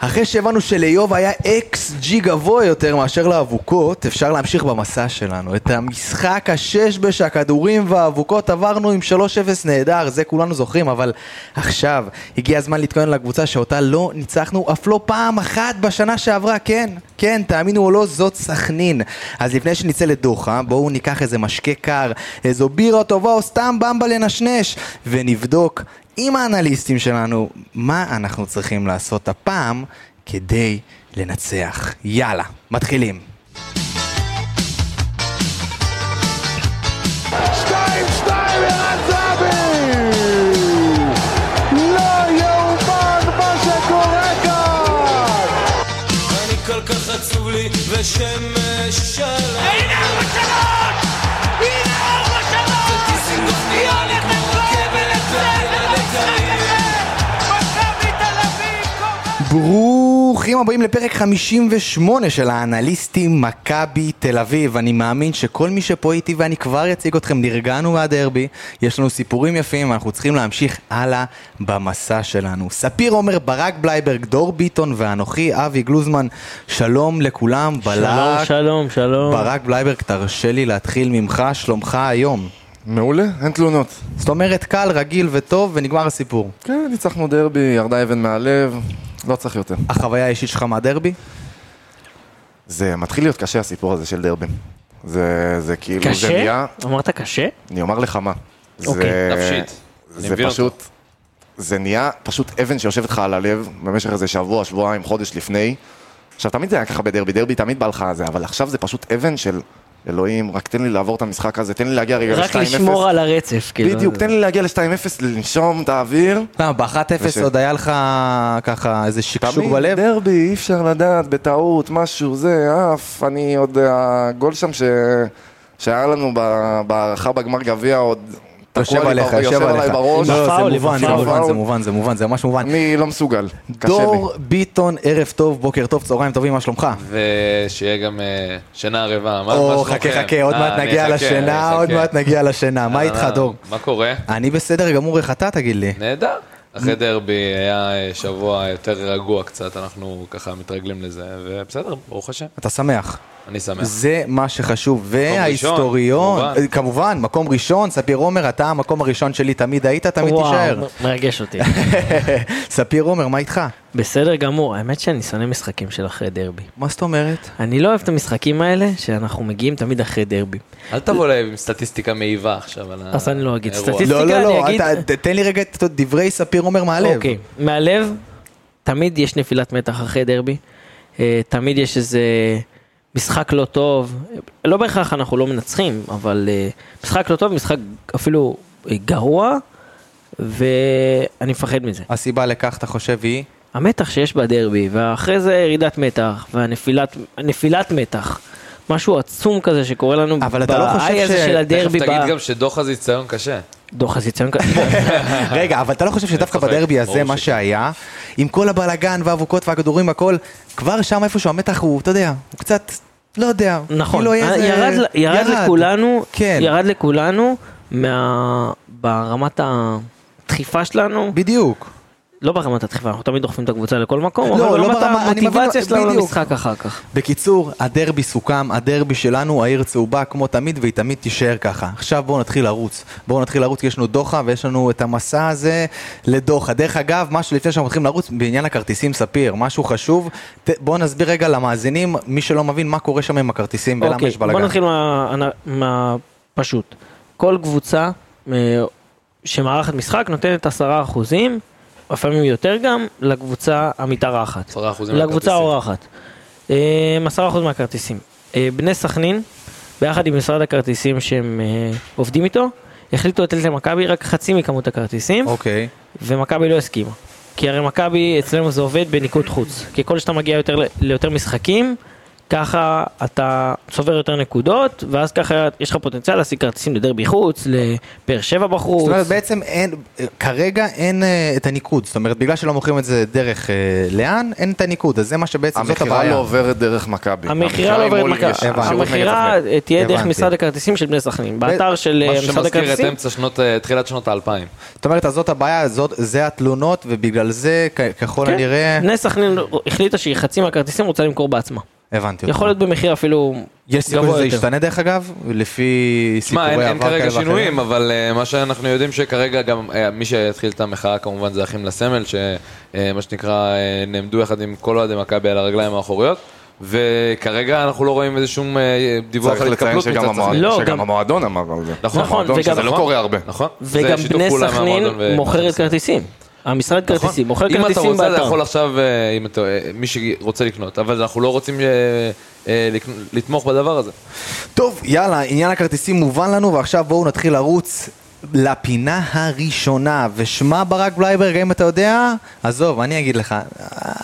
אחרי שהבנו שלאיוב היה אקס ג'י גבוה יותר מאשר לאבוקות, אפשר להמשיך במסע שלנו. את המשחק השש הכדורים והאבוקות עברנו עם 3-0 נהדר, זה כולנו זוכרים, אבל עכשיו הגיע הזמן להתכונן לקבוצה שאותה לא ניצחנו אף לא פעם אחת בשנה שעברה, כן, כן, תאמינו או לא, זאת סכנין. אז לפני שנצא לדוחה, בואו ניקח איזה משקה קר, איזו בירה טובה או סתם במבה לנשנש, ונבדוק עם האנליסטים שלנו מה אנחנו צריכים לעשות הפעם כדי לנצח. יאללה, מתחילים. שתיים, שתיים, ברוכים הבאים לפרק 58 של האנליסטים מכבי תל אביב. אני מאמין שכל מי שפה איתי ואני כבר אציג אתכם, נרגענו מהדרבי, יש לנו סיפורים יפים, אנחנו צריכים להמשיך הלאה במסע שלנו. ספיר עומר, ברק בלייברג, דור ביטון ואנוכי אבי גלוזמן, שלום לכולם, שלום, בלק. שלום, שלום. ברק בלייברג, תרשה לי להתחיל ממך, שלומך היום. מעולה, אין תלונות. זאת אומרת, קל, רגיל וטוב, ונגמר הסיפור. כן, ניצחנו דרבי, ירדה אבן מהלב, לא צריך יותר. החוויה האישית שלך מהדרבי? זה מתחיל להיות קשה הסיפור הזה של דרבי. זה, זה כאילו, זה קשה? נהיה, אמרת קשה? אני אומר לך מה. אוקיי. זה, נפשית. זה מבין פשוט, זה נהיה פשוט אבן שיושבת לך על הלב במשך איזה שבוע, שבועיים, חודש לפני. עכשיו, תמיד זה היה ככה בדרבי, דרבי תמיד בא לך על זה, אבל עכשיו זה פשוט אבן של אלוהים, רק תן לי לעבור את המשחק הזה, תן לי להגיע רגע ל-2-0. רק לשמור על הרצף, כאילו. בדיוק, תן לי להגיע ל-2-0, לנשום את האוויר. למה, ב-1-0 וש- עוד היה לך ככה איזה שקשוק תמיד בלב? דרבי, אי אפשר לדעת, בטעות, משהו, זה, עף. אני עוד, הגול שם. שהיה לנו בהערכה בגמר גביע עוד... יושב תקוע לי עליך, יושב עליך. בראש. לא, זה מובן, זה. מובן, זה מובן, זה מובן, זה ממש מובן. אני לא מסוגל, קשה לי. דור ביטון, ערב טוב, בוקר טוב, צהריים טובים, מה שלומך? ושיהיה גם אה, שינה ערבה. מה- או, מה חכה, שלומכם? חכה, עוד אה, מעט נגיע לשינה, עוד. מעט נגיע לשינה. מה אה, איתך, דור? מה קורה? אני בסדר גמור, איך אתה, תגיד לי? נהדר. אחרי דרבי היה שבוע יותר רגוע קצת, אנחנו ככה מתרגלים לזה, ובסדר, ברוך השם, אתה שמח. אני שמח. זה מה שחשוב. ראשון, וההיסטוריון, כמובן. אה, כמובן, מקום ראשון, ספיר עומר, אתה המקום הראשון שלי, תמיד היית, תמיד תישאר. וואו, מרגש אותי. ספיר עומר, מה איתך? בסדר גמור, האמת שאני שונא משחקים של אחרי דרבי. מה זאת אומרת? אני לא אוהב את המשחקים האלה, שאנחנו מגיעים תמיד אחרי דרבי. אל תבוא להם עם סטטיסטיקה מעיבה עכשיו על אז אני לא אגיד האירוע. סטטיסטיקה. לא, לא, לא, אני אגיד- אתה- תן לי רגע את דברי ספיר עומר מהלב. אוקיי, מהלב, תמיד יש נפילת מתח אחרי דרבי. אה, תמיד יש איזה משחק לא טוב. לא בהכרח אנחנו לא מנצחים, אבל אה, משחק לא טוב, משחק אפילו אה, גרוע, ואני מפחד מזה. הסיבה לכך, אתה חושב, היא? המתח שיש בדרבי, ואחרי זה ירידת מתח, והנפילת נפילת מתח. משהו עצום כזה שקורה לנו אבל אתה לא חושב ש- של תכף הדרבי, תגיד ב- גם שדוח הזה יציון קשה. דוח הזיציון כזה. רגע, אבל אתה לא חושב שדווקא בדרבי הזה, מה. שהיה, עם כל הבלאגן והאבוקות והכדורים והכל, כבר שם איפשהו המתח הוא, אתה יודע, הוא קצת, לא יודע. נכון, כאילו היה איזה- ירד, ירד לכולנו, כן. ירד לכולנו מה... ברמת הדחיפה שלנו, בדיוק. לא ברמת הדחיפה, אנחנו תמיד דוחפים את הקבוצה לכל מקום, לא, אבל לא ברמת המוטיבציה שלנו. למשחק אחר כך. בקיצור, הדרבי סוכם, הדרבי שלנו, העיר צהובה כמו תמיד, והיא תמיד תישאר ככה. עכשיו בואו נתחיל לרוץ. בואו נתחיל לרוץ, כי יש לנו דוחה, ויש לנו את המסע הזה לדוחה. דרך אגב, משהו לפני שאנחנו מתחילים לרוץ, בעניין הכרטיסים, ספיר, משהו חשוב. בואו נסביר רגע למאזינים, מי שלא מבין מה קורה שם עם הכרטיסים ולמה אוקיי, יש בלאגן. נתחיל מה- מהפשוט. כל קבוצה אה, שמארחת משחק נותנת עשרה אחוזים, לפעמים יותר גם, לקבוצה המתארחת. 10% לקבוצה. האורחת. אה, עשרה אחוז מהכרטיסים. אה, בני סכנין, ביחד עם משרד הכרטיסים שהם אה, עובדים איתו, החליטו לתת למכבי רק חצי מכמות הכרטיסים, אוקיי. ומכבי לא הסכימה. כי הרי מכבי אצלנו זה עובד בניקוד חוץ. ככל שאתה מגיע יותר, ליותר משחקים, ככה אתה צובר יותר נקודות, ואז ככה יש לך פוטנציאל להשיג כרטיסים לדרבי חוץ, לבאר שבע בחוץ. זאת אומרת, בעצם אין, כרגע אין אה, את הניקוד, זאת אומרת, בגלל שלא מוכרים את זה דרך אה, לאן, אין את הניקוד, אז זה מה שבעצם, זאת המכירה הבעיה. לא עוברת דרך מכבי. המכירה לא עוברת מכבי, המכירה. תהיה דרך הבנתי. משרד הכרטיסים של בני סכנין, באתר של אה, משהו משרד שמזכיר את הכרטיסים. אמצע שנות, אה, תחילת שנות האלפיים. זאת אומרת, אז זאת הבעיה, זאת, זה התלונות, ובגלל זה, כ- ככל כן, הנראה, בני סכנין החליטה שהיא חצי מהכרטיסים רוצה למכור בעצמה. הבנתי אותך. יכול להיות במחיר אפילו יש סיכוי שזה. ישתנה דרך אגב, לפי סיפורי אין, עבר אין כאלה כרגע ואחרים? שינויים, אבל uh, מה שאנחנו יודעים שכרגע גם uh, מי שהתחיל את המחאה כמובן זה אחים לסמל, שמה שנקרא uh, נעמדו יחד עם כל אוהדי מכבי על הרגליים האחוריות, וכרגע אנחנו לא רואים איזה שום uh, דיווח צריך על לציין התקפלות מצד המועדון- סכנין. לא, שגם גם- המועדון אמר על זה. נכון, נכון, שזה לא קורה הרבה. נכון. וגם בני סכנין מוכרת. כרטיסים. המשרד כרטיסים, מוכר אם אתה כרטיסים רוצה, אתה באתר. יכול עכשיו, אה, אם אתה, אה, מי שרוצה לקנות, אבל אנחנו לא רוצים אה, לתמוך בדבר הזה. טוב, יאללה, עניין הכרטיסים מובן לנו, ועכשיו בואו נתחיל לרוץ לפינה הראשונה, ושמה ברק בלייברג, האם אתה יודע? עזוב, אני אגיד לך,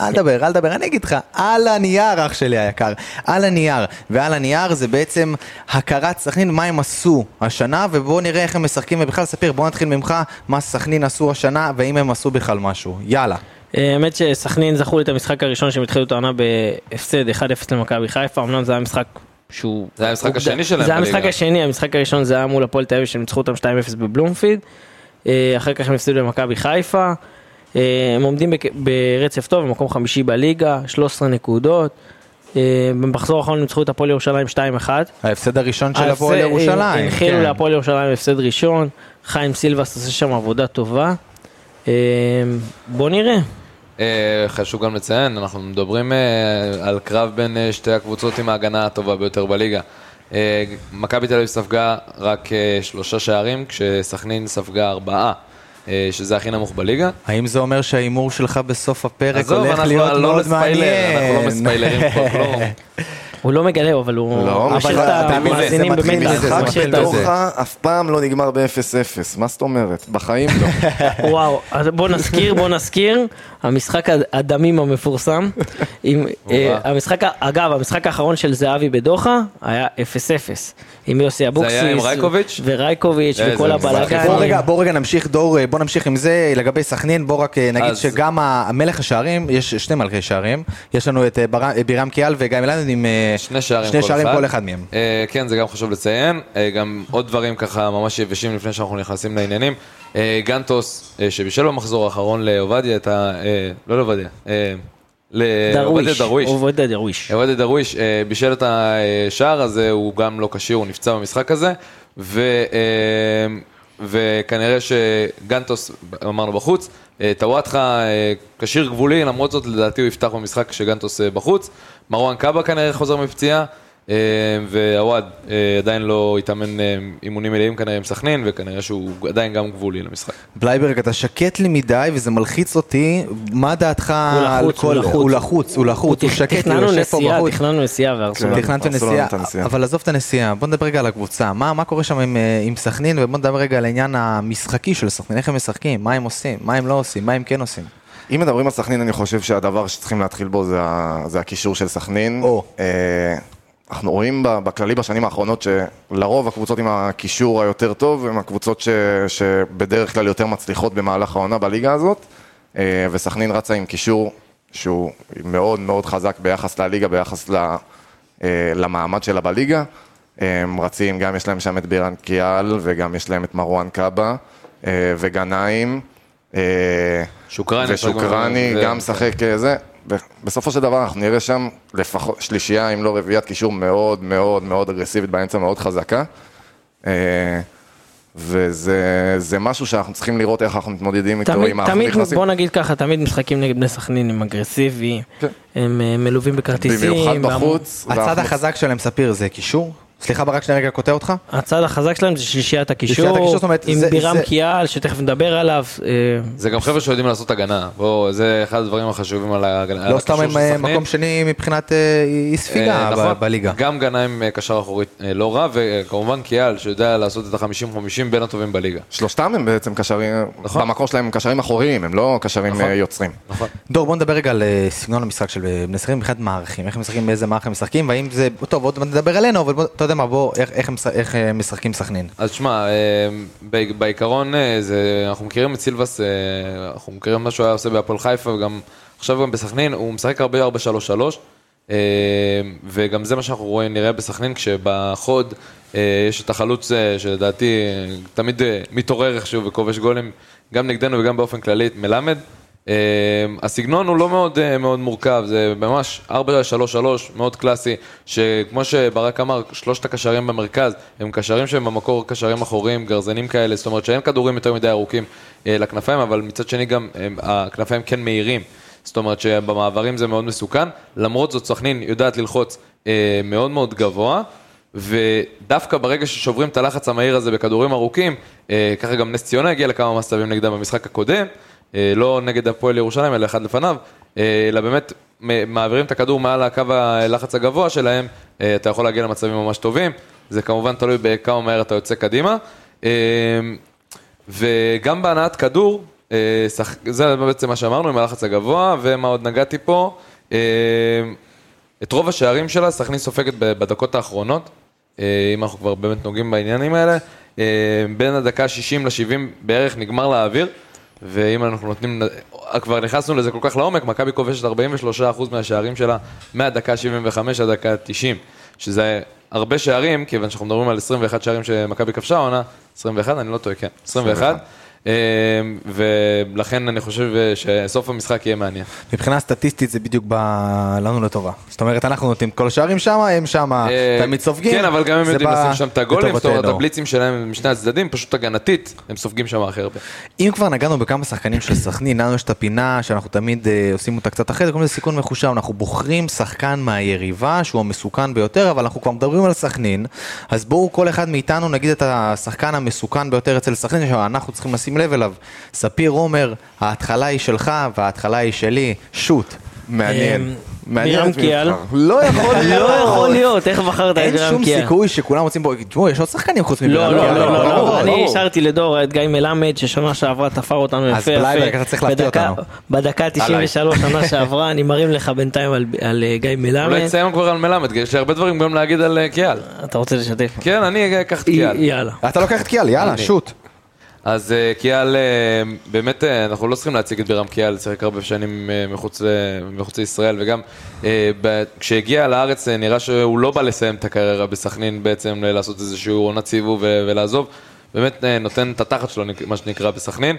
אל תדבר, אל תדבר, אני אגיד לך, על הנייר, אח שלי היקר, על הנייר, ועל הנייר זה בעצם הכרת סכנין, מה הם עשו השנה, ובואו נראה איך הם משחקים, ובכלל ספיר, בואו נתחיל ממך, מה סכנין עשו השנה, והאם הם עשו בכלל משהו, יאללה. אה, האמת שסכנין זכו לי את המשחק הראשון שהם התחילו את העונה בהפסד 1-0 למכבי חיפה, אמנם זה היה משחק שהוא... זה היה המשחק השני שלהם זה היה המשחק. השני, המשחק הראשון זה היה מול הפועל תל אביב שהם ניצחו אותם 2-0 בבלומפילד, אה, אחר כך הם הפסידו למכבי חיפה, אה, הם עומדים ברצף טוב, במקום חמישי בליגה, 13 נקודות, אה, במחזור האחרון ניצחו את הפועל ירושלים 2-1. ההפסד הראשון של הפועל ירושלים. הנחילו כן. להפועל ירושלים הפסד ראשון, חיים סילבס עושה שם עבודה טובה. בוא נראה. אה, חשוב גם לציין, אנחנו מדברים אה, על קרב בין אה, שתי הקבוצות עם ההגנה הטובה ביותר בליגה. מכבי תל אביב ספגה רק שלושה שערים, כשסכנין ספגה ארבעה, שזה הכי נמוך בליגה. האם זה אומר שההימור שלך בסוף הפרק עזוב, הולך להיות לא מאוד מעניין? אנחנו לא מספיילרים פה כלום. הוא לא מגלה, אבל הוא... לא, זה המאזינים מתחיל במתח, מזה, הוא זה משאיר מתחיל את מזה. הזה. דוחה אף פעם לא נגמר ב-0-0, מה זאת אומרת? בחיים לא. וואו, אז בוא נזכיר, בוא נזכיר, המשחק הד- הדמים המפורסם, עם, אה, המשחק, אגב, המשחק האחרון של זהבי בדוחה היה 0-0, עם יוסי אבוקסיס, היה עם רייקוביץ'? ורייקוביץ' איזה וכל. הבלאגן. בוא רגע, בוא רגע נמשיך, דור, אה, בוא נמשיך עם זה, לגבי סכנין, בוא רק אה, נגיד אז- שגם המלך השערים, יש שני מלכי שערים, יש לנו את אה, בר- בירם קיאל וגיא מלנד עם שני שערים שני כל שערים אחד. כל אחד מהם. אה, כן, זה גם חשוב לציין. אה, גם עוד דברים ככה ממש יבשים לפני שאנחנו נכנסים לעניינים. אה, גנטוס, אה, שבישל במחזור האחרון לעובדיה את ה... אה, לא לעובדיה, אה, לעובדיה דרוויש. עובדיה דרוויש. עובדיה דרוויש אה, בישל את השער הזה, הוא גם לא כשיר, הוא נפצע במשחק הזה. ו... אה, וכנראה שגנטוס, אמרנו בחוץ, אה, טוואטחה כשיר גבולי, למרות זאת לדעתי הוא יפתח במשחק כשגנטוס בחוץ. מרואן קאבה כנראה חוזר מפציעה, ועווד אה, עדיין לא התאמן אה, אימונים מלאים כנראה עם סכנין, וכנראה שהוא עדיין גם גבולי למשחק. בלייברג, אתה שקט לי מדי וזה מלחיץ אותי, מה דעתך הוא על כל... הוא לחוץ. הוא לחוץ, הוא הוא שקט, הוא תכננו יושב פה נסיעה, בחוץ. תכננו נסיעה והרסו לנו. תכננתם לנו נסיעה. אבל עזוב את הנסיעה, בוא נדבר רגע על הקבוצה, מה קורה שם עם, אה, סכנין ובוא נדבר רגע על העניין המשחקי של סכנין, איך הם משחקים, מה הם עושים, מה הם לא עושים, מה הם כן עושים. אם מדברים על סכנין, אני חושב שהדבר שצריכים להתחיל בו זה, זה הקישור של סכנין. או. אה, אנחנו רואים בכללי בשנים האחרונות שלרוב הקבוצות עם הקישור היותר טוב הן הקבוצות ש, שבדרך כלל יותר מצליחות במהלך העונה בליגה הזאת, אה, וסכנין רצה עם קישור שהוא מאוד מאוד חזק ביחס לליגה, ביחס ל, אה, למעמד שלה בליגה. הם רצים, גם יש להם שם את בירן קיאל וגם יש להם את מרואן קאבה אה, וגנאים. אה, שוקרני. ושוקרני גם משחק אה, זה. בסופו של דבר אנחנו נראה שם לפחות שלישייה, אם לא רביעיית קישור מאוד מאוד מאוד אגרסיבית באמצע, מאוד חזקה. אה, וזה זה משהו שאנחנו צריכים לראות איך אנחנו מתמודדים איתו, אם אנחנו תמיד, נכנסים. בוא נגיד ככה, תמיד משחקים נגד בני סכנין הם אגרסיביים, כן. הם אה, מלווים בכרטיסים. במיוחד בחוץ. הצד החזק שלהם, ספיר, זה קישור? סליחה ברק שאני רגע קוטע אותך. הצד החזק שלהם זה שלישיית שלישיית הקישור, עם זה- בירם זה- קיאל, שתכף נדבר עליו. אה, זה גם חבר'ה שיודעים לעשות הגנה, בוא, זה אחד הדברים החשובים על ההגנה. לא סתם הקישור הם אה. מקום שני מבחינת אי ספיגה אה, ב- נכון. בליגה. גם גנה עם אה, קשר אחורי אה, לא רע, וכמובן קיאל שיודע לעשות את ה-50-50 בין הטובים בליגה. שלושתם הם בעצם קשרים, נכון. במקור שלהם הם קשרים אחוריים, הם לא קשרים נכון. יוצרים. נכון. דור בוא נדבר רגע על סגנון המשחק של בני סכנין מבחינת מערכים, איך הם משחקים, באיזה מערך הם משחקים, והאם זה, טוב עוד נדבר עלינו, אבל בוא, אתה יודע מה, בוא, איך- איך איך אה, משחקים סכנין. אז שמע, אה, בעיקרון אה, זה, אנחנו מכירים את סילבס, אנחנו מכירים מה שהוא היה עושה בהפועל חיפה, וגם עכשיו גם בסכנין, הוא משחק הרבה 4-3-3, אה, וגם זה מה שאנחנו רואים, נראה בסכנין, כשבחוד יש את החלוץ שלדעתי תמיד מתעורר איכשהו וכובש גולים, גם נגדנו וגם באופן כללי, מלמד. אה, הסגנון הוא לא מאוד, אה, מאוד מורכב, זה ממש 4-3-3, מאוד קלאסי, שכמו שברק אמר, שלושת הקשרים במרכז הם קשרים שהם במקור קשרים אחוריים, גרזנים כאלה, זאת אומרת שאין כדורים יותר מדי ארוכים אה, לכנפיים, אבל מצד שני גם הם, הכנפיים כן מהירים. זאת אומרת שבמעברים זה מאוד מסוכן, למרות זאת סכנין יודעת ללחוץ אה, מאוד מאוד גבוה, ודווקא ברגע ששוברים את הלחץ המהיר הזה בכדורים ארוכים, אה, ככה גם נס ציונה הגיע לכמה מצבים נגדם במשחק הקודם, אה, לא נגד הפועל ירושלים, אלא אחד לפניו, אה, אלא באמת מעבירים את הכדור מעל הקו הלחץ הגבוה שלהם, אה, אתה יכול להגיע למצבים ממש טובים, זה כמובן תלוי בכמה מהר אתה יוצא קדימה. אה, וגם בהנעת כדור, אה. זה בעצם מה שאמרנו עם הלחץ הגבוה, ומה עוד נגעתי פה, אה, את רוב השערים שלה סכנין סופגת בדקות האחרונות, אה, אם אנחנו כבר באמת נוגעים בעניינים האלה, אה, בין הדקה ה-60 ל-70 בערך נגמר לאוויר, ואם אנחנו נותנים, כבר נכנסנו לזה כל כך לעומק, מכבי כובשת 43% מהשערים שלה מהדקה ה-75 עד הדקה ה-90, שזה הרבה שערים, כיוון שאנחנו מדברים על 21 שערים שמכבי כבשה העונה, 21, אני לא טועה, כן, 21. אה, ולכן אני חושב אה, שסוף המשחק יהיה מעניין. מבחינה סטטיסטית זה בדיוק בא לנו לטובה. זאת אומרת, אנחנו נותנים כל השערים שם, הם שם אה, תמיד סופגים. כן, אבל גם הם יודעים לשים שם את הגולים, זאת אומרת. הבליצים שלהם משני הצדדים, פשוט הגנתית, הם סופגים שם הכי הרבה. אם כבר נגענו בכמה שחקנים של סכנין, לנו יש את הפינה שאנחנו תמיד אה, עושים אותה קצת אחרת, קוראים לזה סיכון מחושב, אנחנו בוחרים שחקן מהיריבה שהוא המסוכן ביותר, אבל אנחנו כבר מדברים על סכנין, אז בואו כל אחד מאיתנו נגיד את השחקן המסוכן ביותר אצל סכנין, שאנחנו צריכים לשים לב אליו. ספיר עומר, ההתחלה היא שלך וההתחלה היא שלי, שוט. מעניין. אה, מעניין את מי. נבחר. לא יכול להיות. לא יכול להיות, איך בחרת את אין בירם שום קיאל? סיכוי שכולם רוצים בו, תשמעו, יש עוד שחקנים חוץ מבירם לא, לא, קיאל. לא, לא, לא, אני. השארתי לדור את גיא מלמד ששנה שעברה תפר אותנו אז יפה יפה. בלייברג, אתה צריך להפתיע בדקה- אותנו. בדקה 93 שנה שעברה, אני מרים לך בינתיים על- על אה, גיא אולי מלמד. תסיים כבר על מלמד, כי יש לי הרבה דברים גם להגיד על אה, קיאל. אתה רוצה לשתף? כן, אני אקח את קיאל. יאללה. אתה לוקח את קיאל, יאללה. שוט. אז אה, קיאל, אה, באמת, אה, אנחנו לא צריכים להציג את בירם קיאל, שיחק הרבה שנים מחוץ מחוץ לישראל, וגם כשהגיע לארץ אה, נראה שהוא לא בא לסיים את הקריירה בסכנין בעצם, לעשות איזשהו עונת סיבוב ולעזוב. באמת נותן את התחת שלו, מה שנקרא, בסכנין.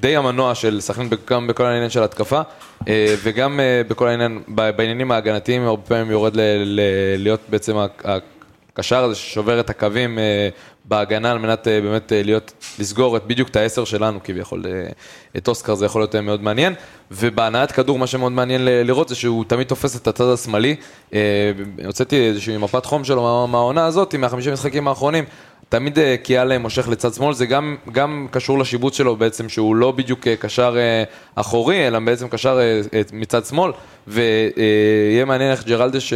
די המנוע של סכנין גם בכל העניין של התקפה, וגם בכל העניין, בעניינים ההגנתיים, הרבה פעמים יורד ל- ל- להיות בעצם הקשר הזה ששובר את הקווים בהגנה על מנת אה, באמת אה, להיות, לסגור את בדיוק את העשר שלנו כביכול. אה, את אוסקר זה יכול להיות מאוד מעניין. ובהנעת כדור מה שמאוד מעניין לראות זה שהוא תמיד תופס את הצד השמאלי. הוצאתי איזושהי מפת חום שלו מה- מהעונה הזאת, מהחמישים משחקים האחרונים. תמיד קיאל אה, מושך לצד שמאל, זה גם, גם קשור לשיבוץ שלו בעצם, שהוא לא בדיוק קשר אחורי, אלא בעצם קשר מצד שמאל, ויהיה מעניין איך ג'רלדש,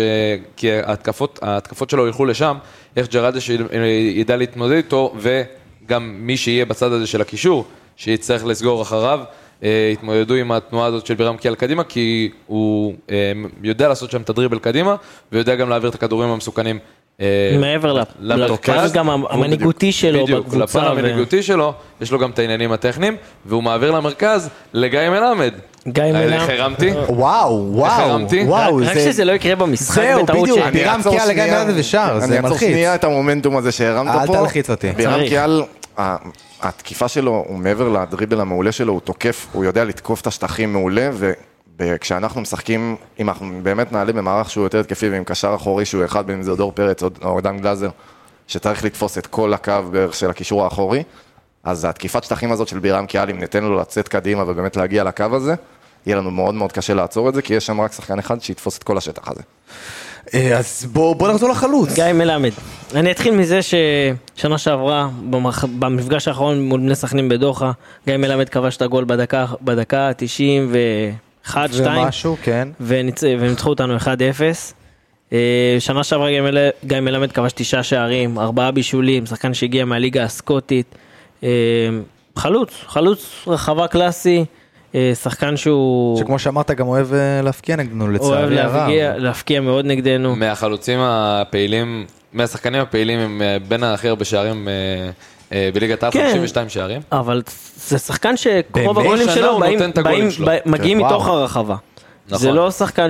כי ההתקפות, ההתקפות שלו ילכו לשם, איך ג'רלדש י- אה, ידע להתמודד איתו, וגם מי שיהיה בצד הזה של הקישור, שיצטרך לסגור אחריו. אה, התמודדו עם התנועה הזאת של בירם קיאל קדימה, כי הוא אה, יודע לעשות שם את הדריבל קדימה, ויודע גם להעביר את הכדורים המסוכנים. אה, מעבר. לפן גם המנהיגותי שלו בדיוק, בקבוצה. לפן ו- המנהיגותי שלו, יש לו גם את העניינים הטכניים, והוא מעביר למרכז לגיא מלמד. גיא אה, מלמד. איך הרמתי? וואו, וואו, הרמתי? וואו, רק שזה לא יקרה במשחק זהו, בטעות בדיוק, ש- בירם אני אעצור קיאל לגיא. מלמד ושער, זה אני אעצור מלחיץ. שנייה את המומנטום הזה שהרמת אל פה. תלחיץ אותי. בירם. קיאל, התקיפה שלו, הוא מעבר לדריבל המעולה שלו, הוא תוקף, הוא יודע לתקוף את השטחים מעולה, וכשאנחנו משחקים, אם אנחנו באמת נעלה במערך שהוא יותר התקפי ועם קשר אחורי שהוא אחד, בין אם זה דור פרץ או- דן גלאזר, שצריך לתפוס את כל הקו בערך של הקישור האחורי, אז התקיפת שטחים הזאת של בירם קיאל, אם ניתן לו לצאת קדימה ובאמת להגיע לקו הזה, יהיה לנו מאוד מאוד קשה לעצור את זה, כי יש שם רק שחקן אחד שיתפוס את כל השטח הזה. אה, אז בוא בוא נחזור לחלוץ. גיא מלמד. אני אתחיל מזה ששנה שעברה, במח- במפגש האחרון מול בני סכנין בדוחה, גיא מלמד כבש את הגול בדקה, בדקה 91, 2, ומשהו, כן. וניצ... וניצחו אותנו 1-0. אה, שנה שעברה גיא, מל... גיא מלמד כבש תשעה שערים, ארבעה בישולים, שחקן שהגיע מהליגה הסקוטית. אה, חלוץ, חלוץ רחבה קלאסי, אה, שחקן שהוא שכמו שאמרת גם אוהב להפקיע נגדנו אוהב לצערי הרב. להפקיע, להפקיע מאוד נגדנו. מהחלוצים הפעילים, מהשחקנים הפעילים הם בין הכי הרבה שערים בליגת העל, כן. 52 שערים. אבל זה שחקן שרוב? הגולים שלו מגיעים כן, מתוך. הרחבה. נכון. זה לא שחקן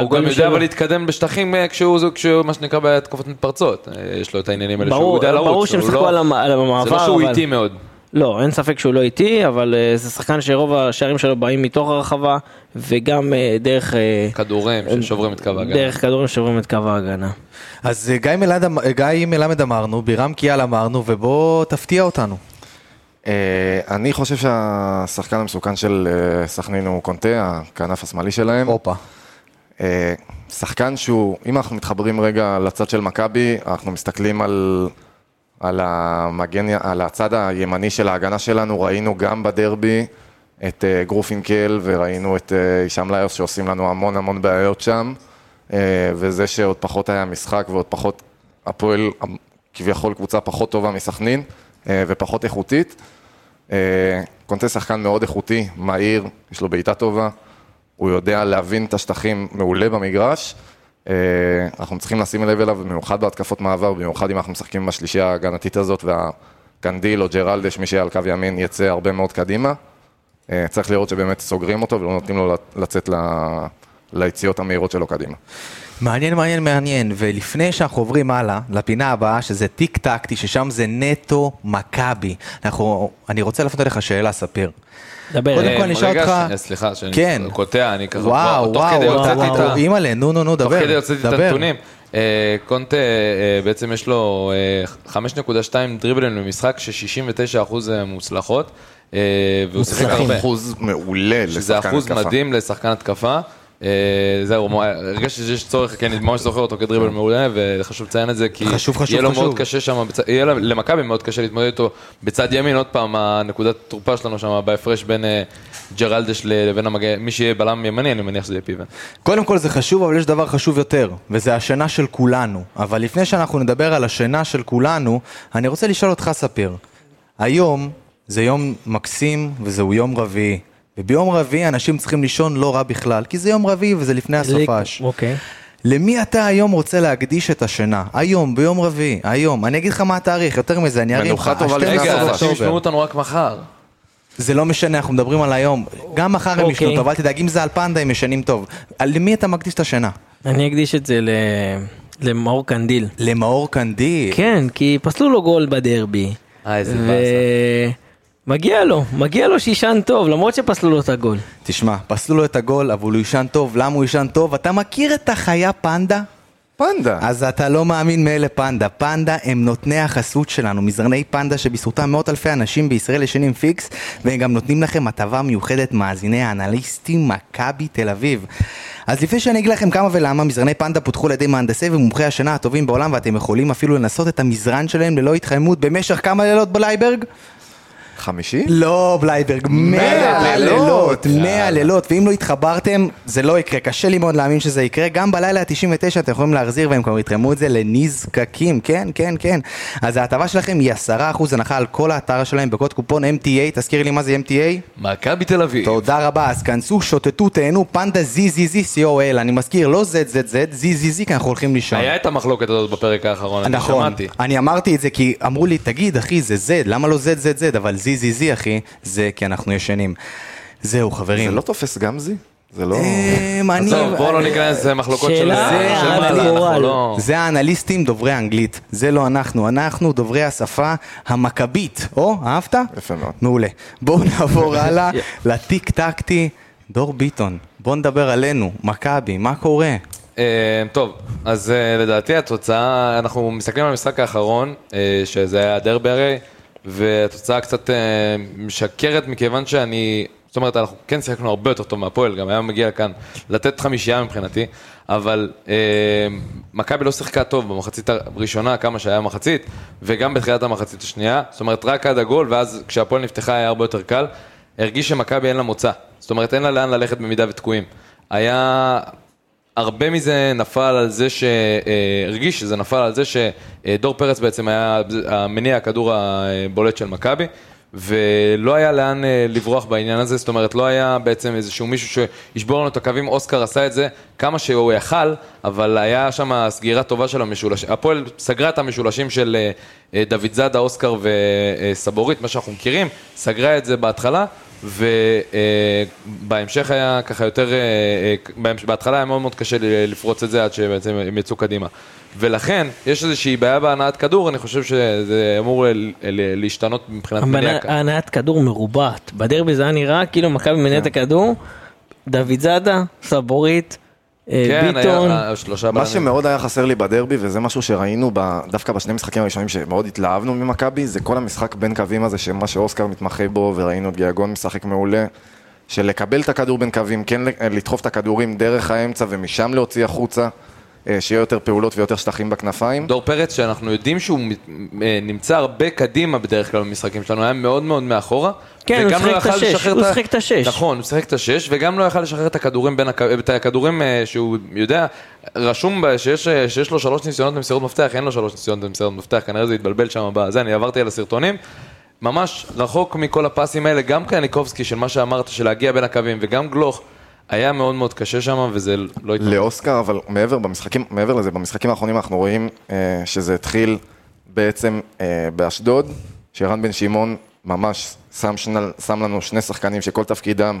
הוא גם יודע שלו... אבל להתקדם בשטחים אה, כשהוא, כשהוא מה שנקרא בתקופות מתפרצות. אה, יש לו את העניינים האלה שהוא יודע לרוץ. ברור שהם הוא שיחקו לא- על המ- על המעבר, זה לא שהוא אבל- איטי מאוד. לא, אין ספק שהוא לא איטי, אבל אה, זה שחקן שרוב השערים שלו באים מתוך הרחבה, וגם אה, דרך... אה, כדורים ששוברים את קו ההגנה. דרך כדורים שעוברים את קו ההגנה. אז אה, גיא מלמד אמ- גיא מלמד אמרנו, בירם כיאל אמרנו, ובוא תפתיע אותנו. אה, אני חושב שהשחקן המסוכן של אה, סכנין הוא קונטה, הכנף השמאלי שלהם. הופה. אה, שחקן שהוא, אם אנחנו מתחברים רגע לצד של מכבי, אנחנו מסתכלים על, על, המגן, על הצד הימני של ההגנה שלנו, ראינו גם בדרבי את אה, גרופינקל וראינו את אה, הישאם לאיוס שעושים לנו המון המון בעיות שם, אה, וזה שעוד פחות היה משחק ועוד פחות, הפועל כביכול קבוצה פחות טובה מסכנין ופחות איכותית. קונטה שחקן מאוד איכותי, מהיר, יש לו בעיטה טובה, הוא יודע להבין את השטחים מעולה במגרש. אה, אנחנו צריכים לשים לב אליו, במיוחד בהתקפות מעבר, במיוחד אם אנחנו משחקים בשלישייה ההגנתית הזאת, והגנדיל או ג'רלדש, מי שיהיה על קו ימין, יצא הרבה מאוד קדימה. אה, צריך לראות שבאמת סוגרים אותו ולא נותנים לו לצאת ל- ליציאות המהירות שלו קדימה. מעניין, מעניין, מעניין. ולפני שאנחנו עוברים הלאה, לפינה הבאה, שזה טיק טקטי, ששם זה נטו מכבי. אנחנו, אני רוצה להפנות אליך שאלה, ספיר. דבר. קודם אה, כל, אני אשאל אותך- סליחה, שאני כן. קוטע, אני ככה, וואו, וואו, וואו, וואו. אימא'לה, נו, נו, נו, דבר. תוך כדי הוצאתי את. הנתונים. אה, קונטה אה, בעצם יש לו אה, 5.2 דריבלים למשחק, ש-69% מוצלחות, אה, והוא שיחק. הרבה. אחוז מעולה לשחקן שזה התקפה. אחוז מדהים לשחקן התקפה. אה, זהו, הרגשתי שיש צורך, כי אני ממש זוכר אותו כדריבל מעולה, וחשוב לציין את זה, כי חשוב, חשוב, יהיה לו חשוב. מאוד קשה שם, יהיה למכבי מאוד קשה להתמודד איתו בצד ימין, עוד פעם, הנקודת תורפה שלנו שם בהפרש בין אה, ג'רלדש לבין המגן, מי שיהיה בלם ימני, אני מניח שזה יהיה פיבן. קודם כל זה חשוב, אבל יש דבר חשוב יותר, וזה השינה של כולנו. אבל לפני שאנחנו נדבר על השינה של כולנו, אני רוצה לשאול אותך, ספיר. היום זה יום מקסים, וזהו יום רביעי. וביום רביעי אנשים צריכים לישון לא רע בכלל, כי זה יום רביעי וזה לפני הסופש. אוקיי. למי אתה היום רוצה להקדיש את השינה? היום, ביום רביעי, היום. אני אגיד לך מה התאריך, יותר מזה, אני ארים לך. מנוחה טובה לפני ה- 12 רגע. אנשים. ישמעו אותנו רק מחר. זה לא משנה, אנחנו מדברים על היום. גם מחר הם אוקיי. ישנו טוב, אל תדאג, אם זה על פנדה הם ישנים טוב. למי אתה מקדיש את השינה? אני אקדיש את זה ל- למאור קנדיל. למאור קנדיל. כן, כי פסלו לו גול בדרבי. אה, איזה באסה. מגיע לו, מגיע לו שישן טוב, למרות שפסלו לו את הגול. תשמע, פסלו לו את הגול, אבל הוא יישן טוב. למה הוא יישן טוב? אתה מכיר את החיה פנדה? פנדה. אז אתה לא מאמין מאלה פנדה. פנדה הם נותני החסות שלנו, מזרני פנדה שבזכותם מאות אלפי אנשים בישראל ישנים פיקס, והם גם נותנים לכם הטבה מיוחדת מאזיני האנליסטים מכבי תל אביב. אז לפני שאני אגיד לכם כמה ולמה, מזרני פנדה פותחו על ידי מהנדסי ומומחי השינה הטובים בעולם, ואתם יכולים אפילו לנסות את המזרן שלהם ללא התחממות במשך כמה לילות בלייברג? חמישי? לא, בלייברג, 100 מאה לילות, לילות. 100 לילות, ואם לא התחברתם, זה לא יקרה, קשה לי מאוד להאמין שזה יקרה, גם בלילה ה-99 אתם יכולים להחזיר והם כבר יתרמו את זה לנזקקים, כן, כן, כן. אז ההטבה שלכם היא 10% הנחה על כל האתר שלהם בקוד קופון MTA, תזכירי לי מה זה MTA? מכבי תל אביב. תודה רבה, אז כנסו, שוטטו, תהנו, פנדה ZZZ CO.IL, אני מזכיר, לא ZZZ, ZZZ, כי אנחנו הולכים לישון. היה את המחלוקת הזאת בפרק האחרון, אני נכון, שמעתי. אני אמרתי את זה כי אמרו לי, תגיד אחי, זה Z, למה לא ZZZ, אבל ZZZ אחי, זה כי אנחנו ישנים. זהו חברים. זה לא תופס גם זי? זה לא... אמ, אני- עזוב, בואו לא ניכנס למחלוקות של שאלה, של זה מעלה, לא... זה האנליסטים דוברי אנגלית, זה לא אנחנו, אנחנו דוברי השפה המכבית. או, אהבת? יפה מאוד. מעולה. בואו נעבור הלאה לטיק טקטי. דור ביטון, בואו נדבר עלינו, מכבי, מה קורה? אה, טוב, אז אה, לדעתי התוצאה, אנחנו מסתכלים על המשחק האחרון, אה, שזה היה הדרבי הרי, והתוצאה קצת אה, משקרת מכיוון שאני זאת אומרת, אנחנו כן שיחקנו הרבה יותר טוב מהפועל, גם היה מגיע כאן לתת חמישייה מבחינתי, אבל אה, מכבי לא שיחקה טוב במחצית הראשונה, כמה שהיה מחצית, וגם בתחילת המחצית השנייה, זאת אומרת, רק עד הגול, ואז כשהפועל נפתחה היה הרבה יותר קל, הרגיש שמכבי אין לה מוצא, זאת אומרת, אין לה לאן ללכת במידה ותקועים. היה הרבה מזה נפל על זה ש... אה, שזה נפל על זה שדור פרץ בעצם היה המניע הכדור הבולט של מכבי. ולא היה לאן אה, לברוח בעניין הזה, זאת אומרת לא היה בעצם איזשהו מישהו שישבור לנו את הקווים, אוסקר עשה את זה כמה שהוא יכל, אבל היה שם סגירה טובה של המשולשים, הפועל סגרה את המשולשים של אה, דוד זאדה, אוסקר וסבורית, מה שאנחנו מכירים, סגרה את זה בהתחלה, ובהמשך היה ככה יותר, בהתחלה היה מאוד מאוד קשה לפרוץ את זה עד שבעצם הם יצאו קדימה. ולכן, יש איזושהי בעיה בהנעת כדור, אני חושב שזה אמור להשתנות מבחינת מניע. הנעת כדור מרובעת. בדרבי זה היה נראה כאילו מכבי מנהלת כן. הכדור, דוד זאדה, סבורית, אה, כן, ביטון. היה שלושה מה. שמאוד היה חסר לי בדרבי, וזה משהו שראינו ב, דווקא בשני משחקים הראשונים שמאוד התלהבנו ממכבי, זה כל המשחק בין קווים הזה, שמה שאוסקר מתמחה בו, וראינו את גיאגון משחק מעולה, של לקבל את הכדור בין קווים, כן לדחוף את הכדורים דרך האמצע ומשם להוציא החוצה, אה, שיהיה יותר פעולות ויותר שטחים בכנפיים. דור פרץ, שאנחנו יודעים שהוא אה, נמצא הרבה קדימה בדרך כלל במשחקים שלנו, היה מאוד מאוד מאחורה. כן, הוא וגם שיחק לא את השש, הוא שיחק את השש. נכון, הוא שיחק את השש, וגם לא יכל לשחרר את הכדורים בין הכ... את הכדורים אה, שהוא יודע, רשום שיש, אה, שיש לו שלוש ניסיונות למסירות מפתח, אין לו שלוש ניסיונות למסירות מפתח, כנראה זה התבלבל שם בזה, אני עברתי על הסרטונים. ממש רחוק מכל הפסים האלה, גם קניקובסקי של מה שאמרת, של להגיע בין הקווים, וגם גלוך, היה מאוד מאוד קשה שם, וזה לא התמודד. לאוסקר, אבל מעבר, במשחקים, מעבר לזה, במשחקים האחרונים אנחנו רואים אה, שזה התחיל בעצם אה, באשדוד, שרן בן שמעון ממש שם, שנל, שם לנו שני שחקנים שכל תפקידם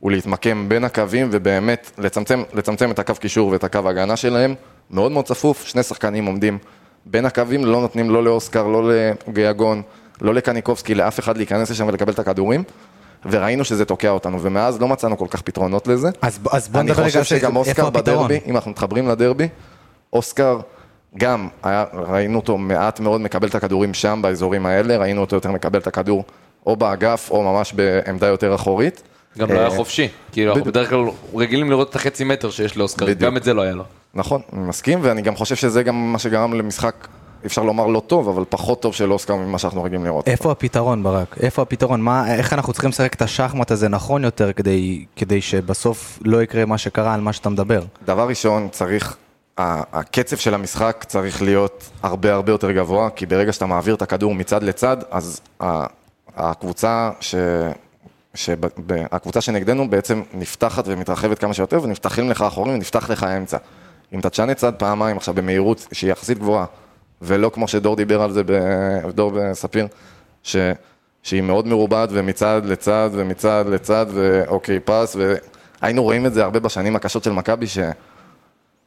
הוא להתמקם בין הקווים ובאמת לצמצם, לצמצם את הקו קישור ואת הקו ההגנה שלהם. מאוד מאוד צפוף, שני שחקנים עומדים בין הקווים, לא נותנים לא לאוסקר, לא לגיאגון, לא לקניקובסקי, לאף אחד להיכנס לשם ולקבל את הכדורים. וראינו שזה תוקע אותנו, ומאז לא מצאנו כל כך פתרונות לזה. אז אז בוא אני נדבר רגע חושב על זה, שגם איפה אוסקר הפתרון? בדרבי, אם אנחנו מתחברים לדרבי, אוסקר גם, היה, ראינו אותו מעט מאוד מקבל את הכדורים שם, באזורים האלה, ראינו אותו יותר מקבל את הכדור או באגף או ממש בעמדה יותר אחורית. גם לא היה אה, חופשי, כאילו אנחנו. בדרך כלל רגילים לראות את החצי מטר שיש לאוסקר. גם את זה לא היה לו. נכון, אני מסכים, ואני גם חושב שזה גם מה שגרם למשחק, אפשר לומר לא טוב, אבל פחות טוב של אוסקר ממה שאנחנו רגילים לראות. איפה הפתרון ברק? איפה הפתרון? מה, איך אנחנו צריכים לשחק את השחמט הזה נכון יותר כדי, כדי שבסוף לא יקרה מה שקרה על מה שאתה מדבר? דבר ראשון, צריך, הקצב של המשחק צריך להיות הרבה הרבה יותר גבוה, כי ברגע שאתה מעביר את הכדור מצד לצד, אז הקבוצה ש... שב- ב- הקבוצה שנגדנו בעצם נפתחת ומתרחבת כמה שיותר ונפתחים לך אחורים ונפתח לך האמצע. אם אתה תשנה צד פעמיים עכשיו במהירות שהיא יחסית גבוהה ולא כמו שדור דיבר על זה, ב- דור ספיר, ש... שהיא מאוד מרובעת ומצד לצד ומצד לצד ואוקיי פס והיינו רואים את זה הרבה בשנים הקשות של מכבי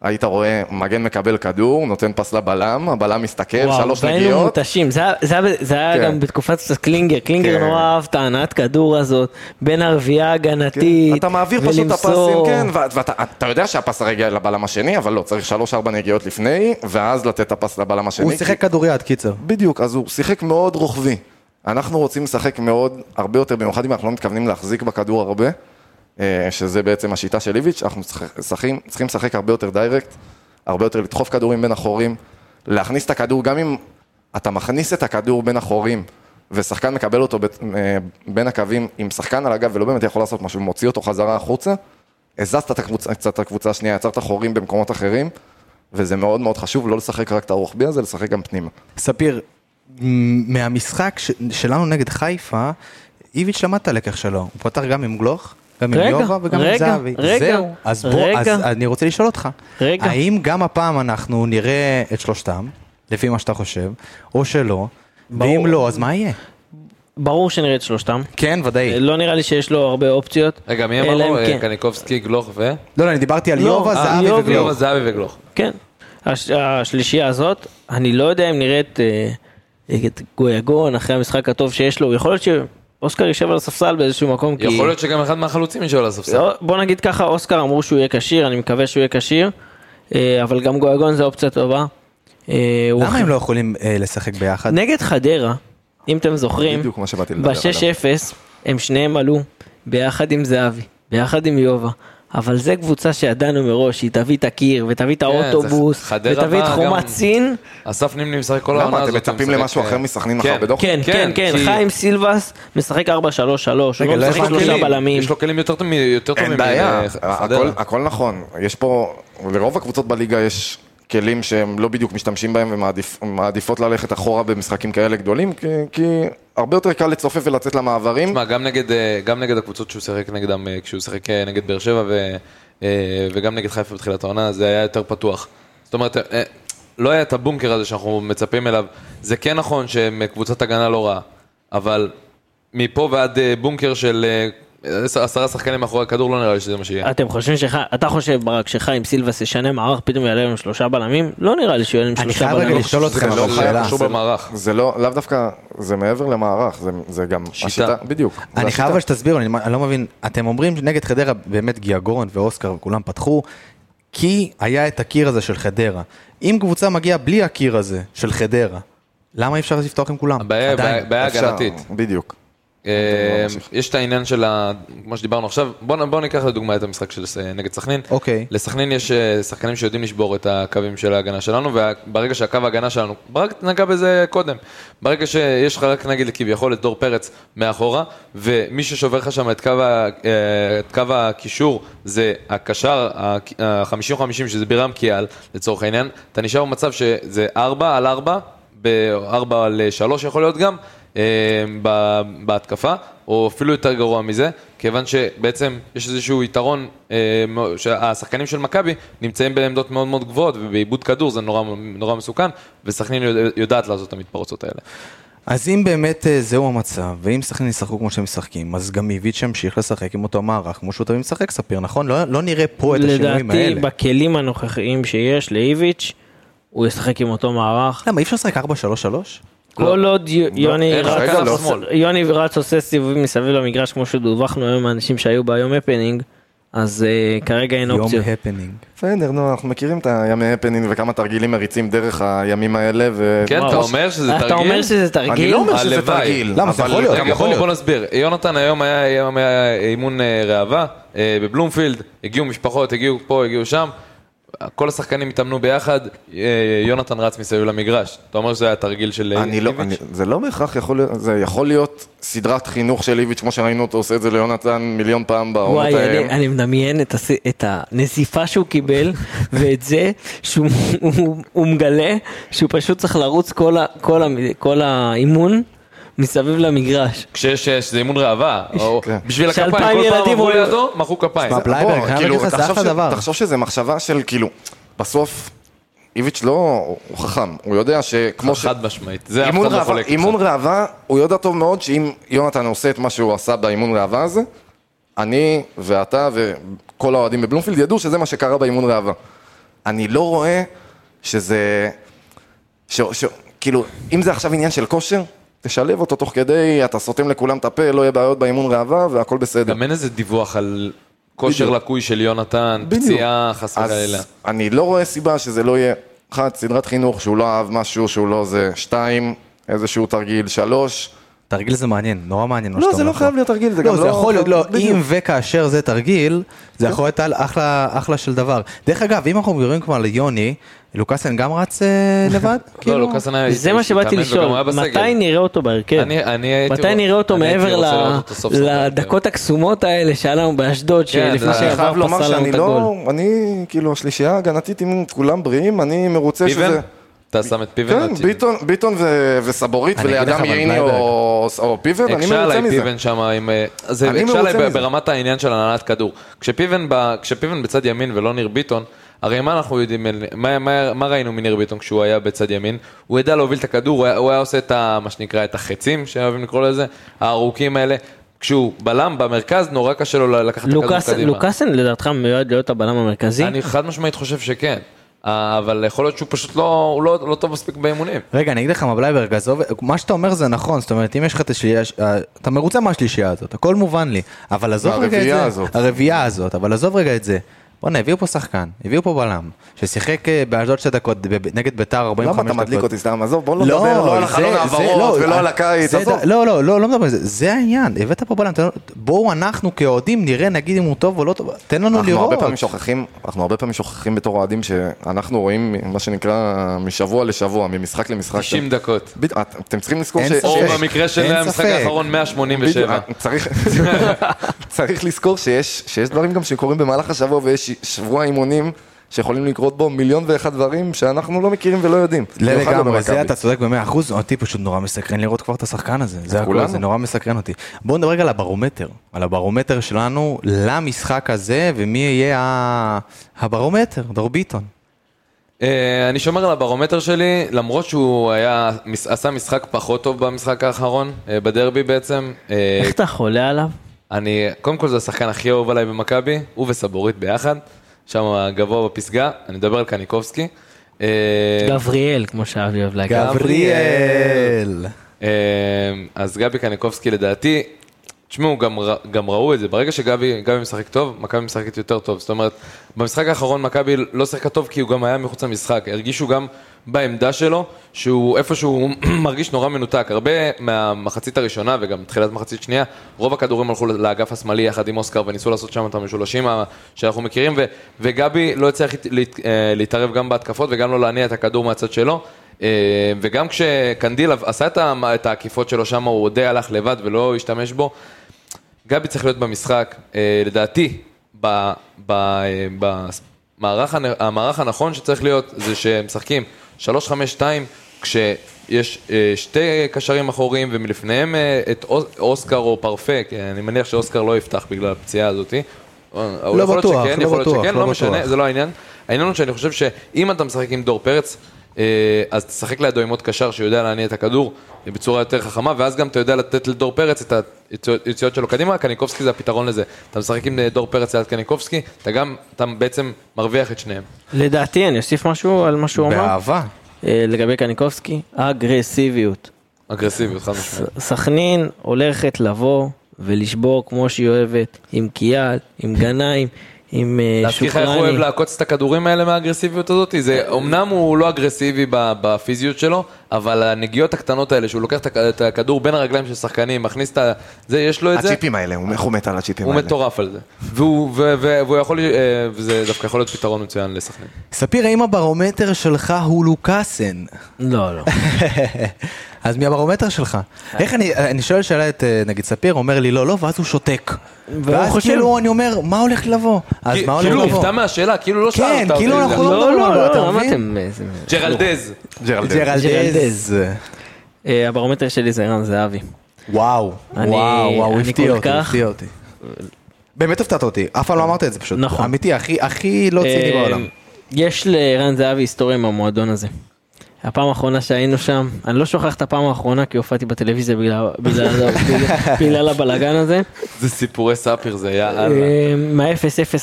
שהיית רואה מגן מקבל כדור, נותן פס לבלם, הבלם מסתכל, שלוש והיינו נגיעות, מותשים, זה היה- זה היה- זה היה כן. גם בתקופת קלינגר, קלינגר כן. נורא אהב את ההנעת כדור הזאת, בין הרביעייה ההגנתית, כן, אתה מעביר פשוט את הפסים, ולמסור. כן, ו- ואתה אתה יודע שהפס הרי יגיע לבלם השני, אבל לא, צריך שלוש-ארבע נגיעות לפני, ואז לתת את הפס לבלם השני. הוא כי- שיחק כדוריד, קיצר. בדיוק, אז הוא שיחק מאוד רוחבי. אנחנו רוצים לשחק מאוד, הרבה יותר, במיוחד אם אנחנו לא מתכוונים להחזיק בכדור הרבה, שזה בעצם השיטה של איביץ', אנחנו צריכים- צריכים לשחק הרבה יותר דיירקט, הרבה יותר לדחוף כדורים בין החורים, להכניס את הכדור, גם אם אתה מכניס את הכדור בין החורים, ושחקן מקבל אותו אה, בין הקווים עם שחקן על הגב ולא באמת יכול לעשות משהו, מוציא אותו חזרה החוצה, הזזת את הקבוצה, קצת את הקבוצה השנייה, יצרת חורים במקומות אחרים, וזה מאוד מאוד חשוב לא לשחק רק את הרוחבי הזה, לשחק גם פנימה. ספיר, מהמשחק שלנו נגד חיפה, איביץ' למד את הלקח שלו. הוא פתח גם עם גלוך, גם עם רגע, יובה וגם עם רגע, זהבי. רגע, זהו, אז בוא, אז רגע. אני רוצה לשאול אותך. רגע. האם גם הפעם אנחנו נראה את שלושתם, לפי מה שאתה חושב, או שלא, ברור. ואם לא, אז מה יהיה? ברור שנראה את שלושתם. כן, ודאי. לא נראה לי שיש לו הרבה אופציות. רגע, מי אמרנו? אה, כן. קניקובסקי, גלוך ו... לא, לא, אני דיברתי על לא, יובה, אה, זהבי וגלוך. יובה זהבי וגלוך. כן. הש- השלישייה הזאת, אני לא יודע אם נראה את, אה, את גויגון אחרי המשחק הטוב שיש לו, יכול להיות שאוסקר יישב על הספסל באיזשהו מקום, כי... יכול להיות שגם אחד מהחלוצים ישב על הספסל. לא, בוא נגיד ככה, אוסקר אמרו שהוא יהיה כשיר, אני מקווה שהוא יהיה כשיר, אה, אבל גם גויגון זה אופציה טובה. אה, למה הם לא יכולים אה, לשחק ביחד? נגד חדרה, אם אתם זוכרים, בדיוק מה שבאתי לדבר עליו. ב-6-0 הם שניהם עלו ביחד עם זהבי, ביחד עם יובה. אבל זה קבוצה שידענו מראש, שהיא תביא את הקיר, ותביא את האוטובוס, כן, חדרה ותביא את חומת סין. אסף נימני משחק כל העונה למה, הזאת. אתם הוא מצפים למשהו אה, אחר מסכנין מחר כן. בדוח? כן, כן, כן, חיים סילבס משחק 4-3-3, הוא לא לא משחק. שלושה בלמים. יש לו כלים יותר טובים אין בעיה, הכל נכון. יש פה, לרוב הקבוצות בליגה יש כלים שהם לא בדיוק משתמשים בהם ומעדיפות ללכת אחורה במשחקים כאלה גדולים, כי- כי הרבה יותר קל לצופף ולצאת למעברים. תשמע, גם נגד, אה, גם נגד הקבוצות שהוא שיחק נגדם, אה, כשהוא שיחק אה, נגד באר שבע ו, וגם נגד חיפה בתחילת העונה, זה היה יותר פתוח. זאת אומרת, לא היה את הבונקר הזה שאנחנו מצפים אליו. זה כן נכון שהם קבוצת הגנה לא רעה, אבל מפה ועד בונקר של עשרה שחקנים מאחורי הכדור, לא נראה לי שזה מה שיהיה. אתם חושבים שח... אתה חושב ברק שחיים סילבס ישנה מערך פתאום יעלה לנו שלושה בלמים? לא נראה לי שהוא יעלה עם אני שלושה חייב רגע בלמים. לשאול אתכם זה לא חייב שאלה. קשור במערך. זה לא, לאו דווקא, זה מעבר למערך, זה, זה גם שיטה. השיטה, בדיוק. אני. חייב אבל שתסבירו, אני אני לא מבין, אתם אומרים שנגד חדרה באמת גיאגורן ואוסקר וכולם פתחו, כי היה את הקיר הזה של חדרה. אם קבוצה מגיעה בלי הקיר הזה של חדרה, למה אי אפשר לפתוח עם כולם? הבעיה הגנתית. בדיוק. אה, יש את העניין של, ה- כמו שדיברנו עכשיו, בואו בוא ניקח לדוגמה את המשחק של נגד סכנין. אוקיי. לסכנין יש אה, שחקנים שיודעים לשבור את הקווים של ההגנה שלנו, וברגע שהקו ההגנה שלנו, ברק נגע בזה קודם, ברגע שיש לך רק נגיד כביכול את דור פרץ מאחורה, ומי ששובר לך שם את קו, ה- אה, את קו הקישור זה הקשר ה-50-50 שזה בירם קיאל לצורך העניין, אתה נשאר במצב שזה 4 על 4, ב-4 על 3 יכול להיות גם, בהתקפה, או אפילו יותר גרוע מזה, כיוון שבעצם יש איזשהו יתרון, אה, שהשחקנים של מכבי נמצאים בעמדות מאוד מאוד גבוהות, ובעיבוד כדור זה נורא, נורא מסוכן, וסכנין יודע- יודעת לעשות את המתפרצות האלה. אז אם באמת אה, זהו המצב, ואם סכנין ישחקו כמו שהם משחקים, אז גם איביץ' ימשיך לשחק עם אותו מערך כמו שהוא תמיד משחק, ספיר, נכון? לא, לא נראה פה את השינויים לדעתי, האלה. בכלים הנוכחיים שיש לאיביץ', הוא ישחק עם אותו מערך. למה, אי אפשר לשחק 4-3-3? כל עוד י- יוני רץ לא. עושה- סיבובים מסביב למגרש כמו שדווחנו היום מהאנשים שהיו ביום הפנינג, אז אה, כרגע אין המון אופציות. הפנינג. בסדר, נו, אנחנו מכירים את הימי הפנינג וכמה תרגילים מריצים דרך הימים האלה, ו... כן, אתה אומר שזה אתה תרגיל? אומר שזה תרגיל? אני לא אומר שזה. תרגיל. למה, זה יכול להיות. רגע, יכול להיות. בוא נסביר. יונתן היום היה, היום היה אימון אה, ראווה אה, בבלומפילד, הגיעו משפחות, הגיעו פה, הגיעו שם. כל השחקנים התאמנו ביחד, אה, יונתן רץ מסביב למגרש. אתה אומר שזה היה תרגיל של אה, אני לא, איביץ'? אני, זה לא בהכרח יכול להיות, זה יכול להיות סדרת חינוך של איביץ', כמו שראינו אותו עושה את זה ליונתן מיליון פעם בעונות וואי, האלה. אני, אני מדמיין את, הס... את הנזיפה שהוא קיבל, ואת זה שהוא הוא, הוא מגלה שהוא פשוט צריך לרוץ כל, ה, כל, ה, כל האימון מסביב למגרש. כשיש אה, שזה אימון ראווה, או כן. בשביל הכפיים, כל פעם עברו רואים- לידו, מחאו כפיים. מה, בלייברג, כאילו, זה תחשוב אחלה ש- דבר. תחשוב שזה מחשבה של כאילו, בסוף, איביץ' לא, הוא חכם, הוא יודע שכמו ש... חד משמעית. זה אף אחד לא חולק אימון. ראווה, הוא יודע טוב מאוד שאם יונתן עושה את מה שהוא עשה באימון ראווה הזה, אני ואתה וכל האוהדים בבלומפילד ידעו שזה מה שקרה באימון ראווה. אני לא רואה שזה... ש... ש... כאילו, אם זה עכשיו עניין של כושר, תשלב אותו תוך כדי, אתה סותם לכולם את הפה, לא יהיה בעיות באימון ראווה והכל בסדר. גם אין איזה דיווח על כושר. לקוי של יונתן, בדיוק. פציעה, חס וחלילה. אז אני לא רואה סיבה שזה לא יהיה, אחת, סדרת חינוך שהוא לא אהב משהו שהוא לא זה, שתיים, איזשהו תרגיל, שלוש, תרגיל זה מעניין, נורא מעניין מה לא, שאתה זה אומר לא חייב פה. להיות תרגיל, זה לא, גם זה לא... יכול להיות, לא. אם וכאשר זה תרגיל, זה יכול להיות על- אחלה אחלה של דבר. דרך אגב, אם אנחנו מדברים כבר על יוני, לוקאסן גם רץ אה, לבד? לא, כאילו? לוקאסן היה... זה מה שבאתי לשאול. מתי נראה אותו בהרכב? אני- אני הייתי מתי נראה אותו מעבר לדקות הקסומות האלה שהיה לנו באשדוד, כן, שלפני זה- אני חייב שעבר לומר פסל לנו שאני את הגול. לא, אני, כאילו, השלישייה ההגנתית, אם כולם בריאים, אני מרוצה? שזה... אתה שם את פיבן? כן, ביטון, ביטון ו- וסבורית, ולידם ייני. או או פיבן, אני הקשה מרוצה עליי מזה. פיבן שם עם... אה, זה אני הקשה עליי מזה. ברמת העניין של הנהלת כדור. כשפיבן ב- כשפיבן בצד ימין ולא ניר ביטון, הרי מה אנחנו יודעים, מה- מה- מה ראינו מניר ביטון כשהוא היה בצד ימין? הוא ידע להוביל את הכדור, הוא היה- הוא היה עושה את ה- מה שנקרא את החצים, שאוהבים לקרוא לזה, הארוכים האלה. כשהוא בלם במרכז, נורא קשה לו לקחת את הכדור קדימה. לוקאסן לדעתך מיועד להיות הבלם המרכזי? אני חד משמעית חושב שכן. אה, אבל יכול להיות שהוא פשוט לא, הוא לא, לא טוב מספיק באימונים. רגע, אני אגיד לך מה בלייברג, עזוב, מה שאתה אומר זה נכון, זאת אומרת, אם יש לך את השלישייה, אה, אתה מרוצה מהשלישייה הזאת, הכל מובן לי, אבל עזוב רגע את זה. הרביעייה הזאת, אבל עזוב רגע את זה, בואנה, הביאו פה שחקן, הביאו פה בלם, ששיחק אה, באשדוד שתי דקות נגד ביתר 45 דקות. למה אתה מדליק אותי סתם? עזוב, בוא לא לא, נדבר לא על החלון העברות לא, ולא אה, על הקיץ, זה עזוב. לא, לא, לא, לא מדבר על זה, זה העניין, הבאת פה בלם, לנו- בואו אנחנו כאוהדים נראה, נגיד אם הוא טוב או לא טוב, תן לנו אנחנו לראות. הרבה פעמים שוכחים, אנחנו הרבה פעמים שוכחים בתור אוהדים שאנחנו רואים מה שנקרא משבוע לשבוע, ממשחק למשחק. 90 דקות. בדיוק, אתם צריכים לזכור ש... ספק. או במקרה של המשחק. האחרון בדיוק, 187. אה, צריך, צריך לזכור שיש, שיש דברים גם שקורים במהלך השבוע ויש שבוע אימונים שיכולים לקרות בו מיליון ואחד דברים שאנחנו לא מכירים ולא יודעים. לא לגמרי, במכבי. זה אתה צודק במאה אחוז, אותי פשוט נורא מסקרן לראות כבר את השחקן הזה, זה הכל, כולנו. זה נורא מסקרן אותי. בואו נדבר רגע על הברומטר, על הברומטר שלנו למשחק הזה, ומי יהיה ה- הברומטר, דור ביטון. אה, אני שומר על הברומטר שלי, למרות שהוא היה, עשה משחק פחות טוב במשחק האחרון, אה, בדרבי בעצם. אה, איך אתה חולה עליו? אני, קודם כל זה השחקן הכי אהוב עליי במכבי, הוא וסבורית ביחד, שם גבוה בפסגה, אני מדבר על קניקובסקי. אה, גבריאל, כמו שאבי אוהב להגיד. גבריאל. אה, אז גבי קניקובסקי לדעתי, תשמעו, גם, גם ראו את זה, ברגע שגבי גבי משחק טוב, מכבי משחקת יותר טוב. זאת אומרת, במשחק האחרון מכבי לא שיחקה טוב כי הוא גם היה מחוץ למשחק. הרגישו גם בעמדה שלו, שהוא איפשהו מרגיש נורא מנותק. הרבה מהמחצית הראשונה וגם תחילת מחצית שנייה, רוב הכדורים הלכו לאגף השמאלי יחד עם אוסקר וניסו לעשות שם את המשולשים שאנחנו מכירים, ו, וגבי לא הצליח להת- אה, להתערב גם בהתקפות וגם לא להניע את הכדור מהצד שלו. אה, וגם כשקנדיל עשה את העקיפות שלו שם, הוא די הלך לבד ולא השתמש בו. גבי צריך להיות במשחק, אה, לדעתי, ב- ב- הנ- המערך הנכון שצריך להיות זה שמשחקים 3-5-2 כשיש אה, שתי קשרים אחוריים ומלפניהם אה, את אוס- אוסקר או פרפה, כי אני מניח שאוסקר לא יפתח בגלל הפציעה הזאת. אה, להיות בטוח, שכן, לא יכול להיות בטוח, שכן, לא לא משנה, בטוח. זה לא העניין. העניין הוא שאני חושב שאם אתה משחק עם דור פרץ, אז תשחק לידו עם עוד קשר שיודע להניע את הכדור בצורה יותר חכמה, ואז גם אתה יודע לתת לדור פרץ את היציאות שלו קדימה, קניקובסקי זה הפתרון לזה. אתה משחק עם אה, דור פרץ ליד קניקובסקי, אתה גם, אתה בעצם מרוויח את שניהם. לדעתי, אני אוסיף משהו על מה שהוא אמר. באהבה. אה, לגבי קניקובסקי, אגרסיביות. אגרסיביות, חד משמעית. סכנין הולכת לבוא ולשבור כמו שהיא אוהבת, עם קיאל, עם גנאים, עם אה, להזכיר לך איך הוא אוהב שוקרני. לעקוץ את הכדורים האלה מהאגרסיביות הזאת? זה, אמנם הוא לא אגרסיבי ב- בפיזיות שלו, אבל הנגיעות הקטנות האלה, שהוא לוקח את הכ- את הכדור בין הרגליים של שחקנים, מכניס את ה... זה, יש לו את זה. הצ'יפים האלה, הוא איך הוא מת על הצ'יפים הוא האלה. מטורף על זה. והוא, ו, ו, והוא יכול, אה, וזה דווקא יכול להיות פתרון מצוין לסכנין. ספיר, האם הברומטר שלך הוא לוקאסן? לא, לא. אז מי הברומטר שלך? איך אני, אני שואל שאלה את אה, נגיד ספיר, אומר לי לא, לא, ואז הוא שותק. ואז חושב- כאילו אני אומר, מה הולך לבוא? אז מה הולך כאילו לבוא? הופתע מהשאלה, כאילו לא כן, שאלת אותי. כאילו את זה. אנחנו לא, מדברים לא, לא, אתה לא, מבין? אמרתם... אה, ג'רלדז. ג'רלדז. אה, הברומטר שלי זה ערן זהבי. וואו, וואו, וואו, אני הפתיע כל אותי, כך- הפתיע אותי. באמת הפתעת אותי, אף פעם לא אמרת את זה פשוט. נכון. אמיתי, הכי, לא ציני בעולם. יש לערן זהבי היסטוריה עם המועדון הזה. הפעם האחרונה שהיינו שם, אני לא שוכח את הפעם האחרונה כי הופעתי בטלוויזיה בגלל- בגלל בגלל- בגלל הבלאגן הזה. זה סיפורי סאפיר, זה היה אללה. אה, מה-0-0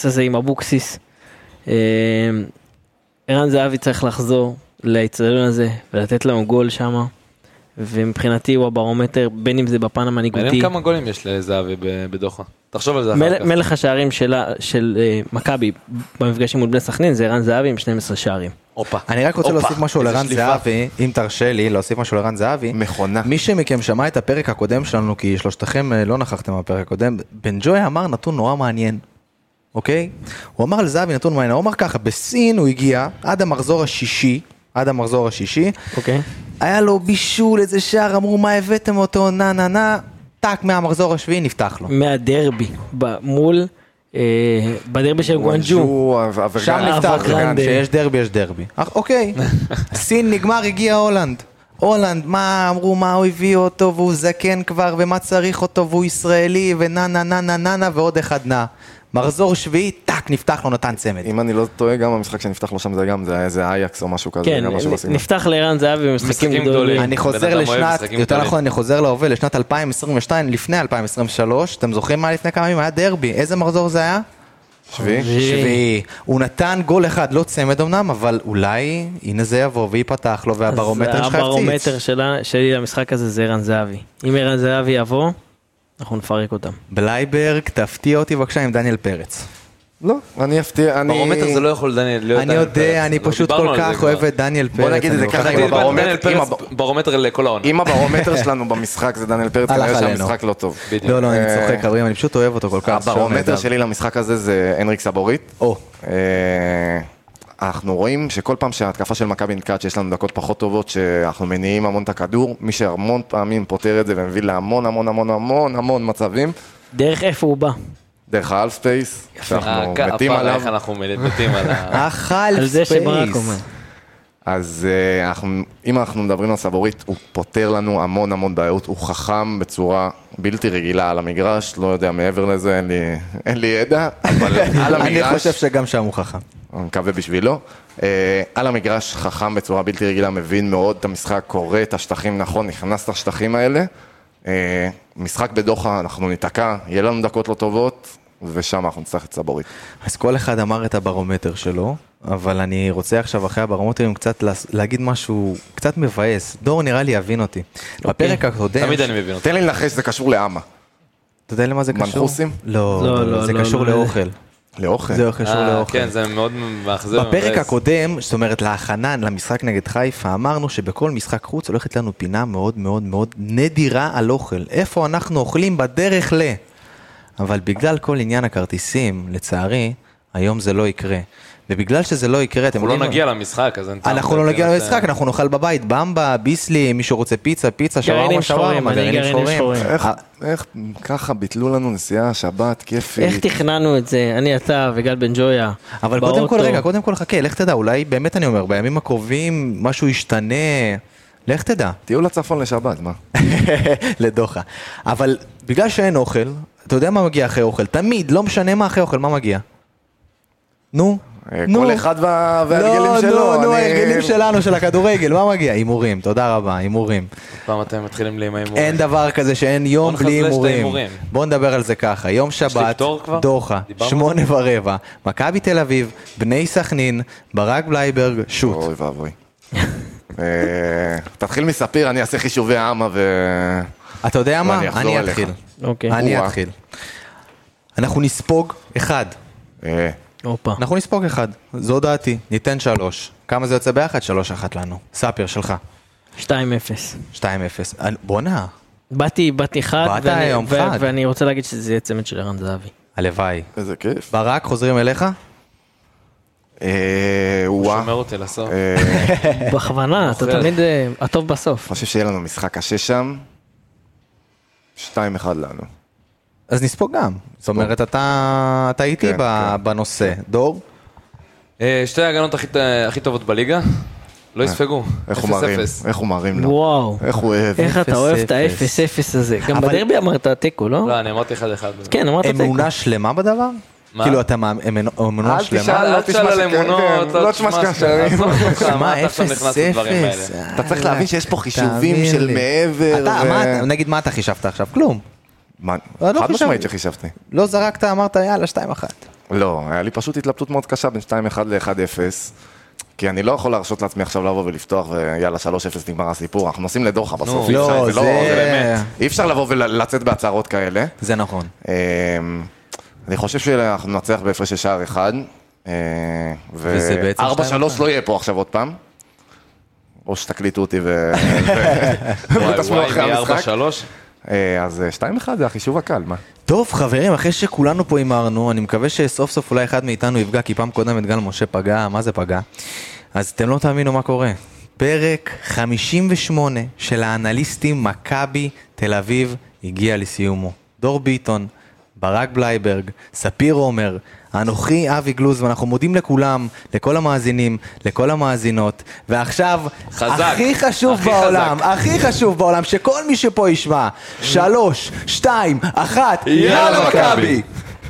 הזה עם אבוקסיס. אה, ערן זהבי צריך לחזור לאצטדיון הזה ולתת לנו גול שם. ומבחינתי הוא הברומטר, בין אם זה בפן המנהיגותי. מעניין כמה גולים יש לזהבי בדוחה. תחשוב על זה אחר כך. מלך השערים שלה- של אה, מכבי במפגשים מול בני סכנין זה ערן זהבי עם 12 שערים. הופה. אני רק רוצה להוסיף משהו שליפה. זהבי, אם תרשה לי להוסיף משהו לרן זהבי. מכונה. מי שמכם שמע את הפרק הקודם שלנו, כי שלושתכם אה, לא נכחתם בפרק הקודם, בן ג'וי אמר נתון נורא מעניין, אוקיי? הוא אמר על זהבי נתון מעניין, הוא אמר ככה, בסין הוא הגיע עד המחזור השישי, עד המחזור השישי, אוקיי? היה לו בישול, איזה שער, אמרו מה הבאתם אותו, נה נה נה, טאק מהמחזור השביעי נפתח לו. מהדרבי מול אה, בדרבי של גואנג'ו. שם נפתח, אברגרנדה. שיש דרבי יש דרבי. אוקיי, סין נגמר, הגיע הולנד. הולנד, מה אמרו, מה הוא הביא אותו, והוא זקן כבר, ומה צריך אותו, והוא ישראלי, ונה נה נה נה נה נה, ועוד אחד נע. מחזור שביעי, טאק, נפתח לו, נתן צמד. אם אני לא טועה, גם המשחק שנפתח לו שם זה גם, זה היה איזה אייקס או משהו כזה, כן, גם משהו בסגנון. נפתח לערן זהבי במשחקים משחקים גדולים. אני חוזר לשנת, יותר. נכון, אני חוזר להווה, לשנת 2022, לפני 2023, אתם זוכרים מה לפני כמה ימים? היה דרבי, איזה מחזור זה היה? שביעי? שביעי. הוא נתן גול אחד, לא צמד אמנם, אבל אולי, הנה זה יבוא וייפתח לו, והברומטר שלך אז הברומטר יפציץ. שלי למשחק הזה זה ערן זהבי. אם ערן זהבי יבוא, אנחנו נפרק אותם. בלייברג, תפתיע אותי בבקשה עם דניאל פרץ. לא, אני אפתיע, אני... ברומטר זה לא יכול דניאל להיות אני דניאל יודע, פרץ. אני לא, פשוט דיברנו כל כך כבר. אוהב את דניאל פרץ. בוא נגיד את אני זה ככה, הברומטר- דניאל פרץ הב- ברומטר לכל העונה. אם הברומטר שלנו במשחק זה דניאל פרץ, כנראה. שהמשחק לא טוב. בדיוק. לא, לא, אני אה, צוחק, חברים, אני פשוט אוהב אותו כל כך. הברומטר. שלי למשחק הזה זה אנריק סבורית. אנחנו רואים שכל פעם שההתקפה של מכבי נתקעת, שיש לנו דקות פחות טובות, שאנחנו מניעים המון את הכדור, מי שהמון פעמים פותר את זה ומביא להמון המון המון המון המון מצבים, דרך איפה הוא בא. דרך ה half space, שאנחנו אה, מתים הפעם, עליו. איך אנחנו מתים על ה... זה שברק space. אז אה, אנחנו, אם אנחנו מדברים על סבורית, הוא פותר לנו המון המון בעיות, הוא חכם בצורה בלתי רגילה על המגרש, לא יודע מעבר לזה, אין לי, אין לי ידע, אבל על אני המגרש, חושב שגם שם הוא חכם. אני מקווה בשבילו, אה, על המגרש חכם בצורה בלתי רגילה, מבין מאוד את המשחק, קורא את השטחים נכון, נכנס לשטחים האלה. אה, משחק בדוחה, אנחנו ניתקע, יהיה לנו דקות לא טובות, ושם אנחנו נצטרך את סבורית. אז כל אחד אמר את הברומטר שלו, אבל אני רוצה עכשיו אחרי הברומטרים קצת להגיד משהו קצת מבאס. דור נראה לי יבין אותי. בפרק הקודם... תמיד אני מבין אותך. תן לי לנחש, זה קשור לאמה. אתה יודע למה זה קשור? מנחוסים? לא, לא, לא, זה לא, קשור לא, לא. לאוכל. לאוכל. זה קשור אה, לאוכל. כן, זה מאוד מאכזב. בפרק מבאס. הקודם, זאת אומרת להכנה למשחק נגד חיפה, אמרנו שבכל משחק חוץ הולכת לנו פינה מאוד מאוד מאוד נדירה על אוכל. איפה אנחנו אוכלים בדרך ל... אבל בגלל כל עניין הכרטיסים, לצערי, היום זה לא יקרה. ובגלל שזה לא יקרה, אתם אנחנו לא יודעים... נגיע למשחק, אז אין טעם. אנחנו לא נגיע למשחק, אנחנו נאכל בבית, במבה, ביסלי, מישהו רוצה פיצה, פיצה, שווארמה, שווארמה, גרעינים שחורים. איך, אה, איך ככה ביטלו לנו נסיעה, שבת, כיפית. איך תכננו את זה, אני, אתה וגל בן ג'ויה, אבל קודם כל. רגע, קודם כל חכה, לך תדע, אולי באמת אני אומר, בימים הקרובים משהו ישתנה, לך תדע, טיול לצפון לשבת, מה? לדוחה. אבל בגלל שאין אוכל, אתה יודע מה מגיע אחרי אוכל, תמיד, לא משנה מה אחרי אוכל, מה מגיע? נו, אה, נו. כל אחד וה- וההרגלים לא, שלו. נו, נו, אני- ההרגלים שלנו, של הכדורגל, מה מגיע? הימורים, תודה רבה, הימורים. פעם אתם מתחילים לי עם ההימורים. אין דבר כזה שאין יום בלי הימורים. ההימורים. בוא נדבר על זה ככה, יום שבת? דוחה, שמונה ורבע, מכבי תל אביב, בני סכנין, ברק בלייברג, שוט. אוי ואבוי. אה, תתחיל מספיר, אני אעשה חישובי אמה ו... אתה יודע מה? אני. אתחיל. אוקיי. אני. אתחיל. אנחנו נספוג אחד. אה. אנחנו נספוג אחד. זו דעתי. ניתן שלוש. כמה זה יוצא ביחד? שלוש אחת לנו. ספיר שלך. 2-0. שתיים אפס. אה, בואנה. באתי, באתי חד, באת ואני- היום ו- חד. ואני רוצה להגיד שזה יהיה צמד של ערן זהבי. הלוואי. איזה כיף. ברק, חוזרים אליך? אה, הוא וואה. שומר אותי לסוף. אה, בכוונה, אתה. תמיד הטוב בסוף. חושב שיהיה לנו משחק קשה שם. 2-1 לנו. אז נספוג גם. זאת אומרת, אתה אתה איתי כן, ב- כן. בנושא. דור? אה, שתי ההגנות הכי- הכי טובות בליגה, לא יספגו. איך הוא מרים, 0-0. איך הוא מרים לו. וואו. איך הוא אוהב. איך אתה אפס, אוהב את אפס. ה-0-0 הזה. גם בדרבי אמרת תיקו, לא? לא, אני אמרתי 1-1. כן, אמרת תיקו. אמונה שלמה בדבר? מה? כאילו, אתה אל שלמה? תשאל, אל לא תשאל תשמע על אמונות, כן, לא תשמע אותך, מה, אפס, אפס? האלה? אתה צריך להבין שיש פה חישובים של. מעבר. נגיד, מה אתה חישבת עכשיו? כלום. מה, לא חד. משמעית שחישבתי. לא זרקת, אמרת יאללה, 2-1. לא, היה לי פשוט התלבטות מאוד קשה בין 2-1 ל-1-0. כי אני לא יכול להרשות לעצמי עכשיו לבוא ולפתוח ויאללה 3-0 נגמר הסיפור, אנחנו נוסעים לדוחה בסוף, לא, אפשר, זה-. אי אפשר לבוא ולצאת בהצהרות כאלה. זה נכון. אני חושב שאנחנו ננצח בהפרש של שער אחד. אה, וזה בעצם ו-4-3 שתיים אחת. לא יהיה פה עכשיו עוד פעם. או שתקליטו אותי ו... וואי ותשמעו אחרי וואי, המשחק. מ-4-3. אה, אז אה, 2-1 זה החישוב הקל, מה? טוב, חברים, אחרי שכולנו פה הימרנו, אני מקווה שסוף סוף אולי אחד מאיתנו יפגע, כי פעם קודמת גל משה פגע, מה זה פגע? אז אתם לא תאמינו מה קורה. פרק 58 של האנליסטים מכבי תל אביב הגיע לסיומו. דור ביטון, ברק בלייברג, ספיר עומר, אנוכי אבי גלוז, ואנחנו מודים לכולם, לכל המאזינים, לכל המאזינות, ועכשיו, חזק. הכי חשוב הכי בעולם, חזק. הכי חשוב בעולם, שכל מי שפה ישמע, שלוש, שתיים, אחת, יאללה. מכבי!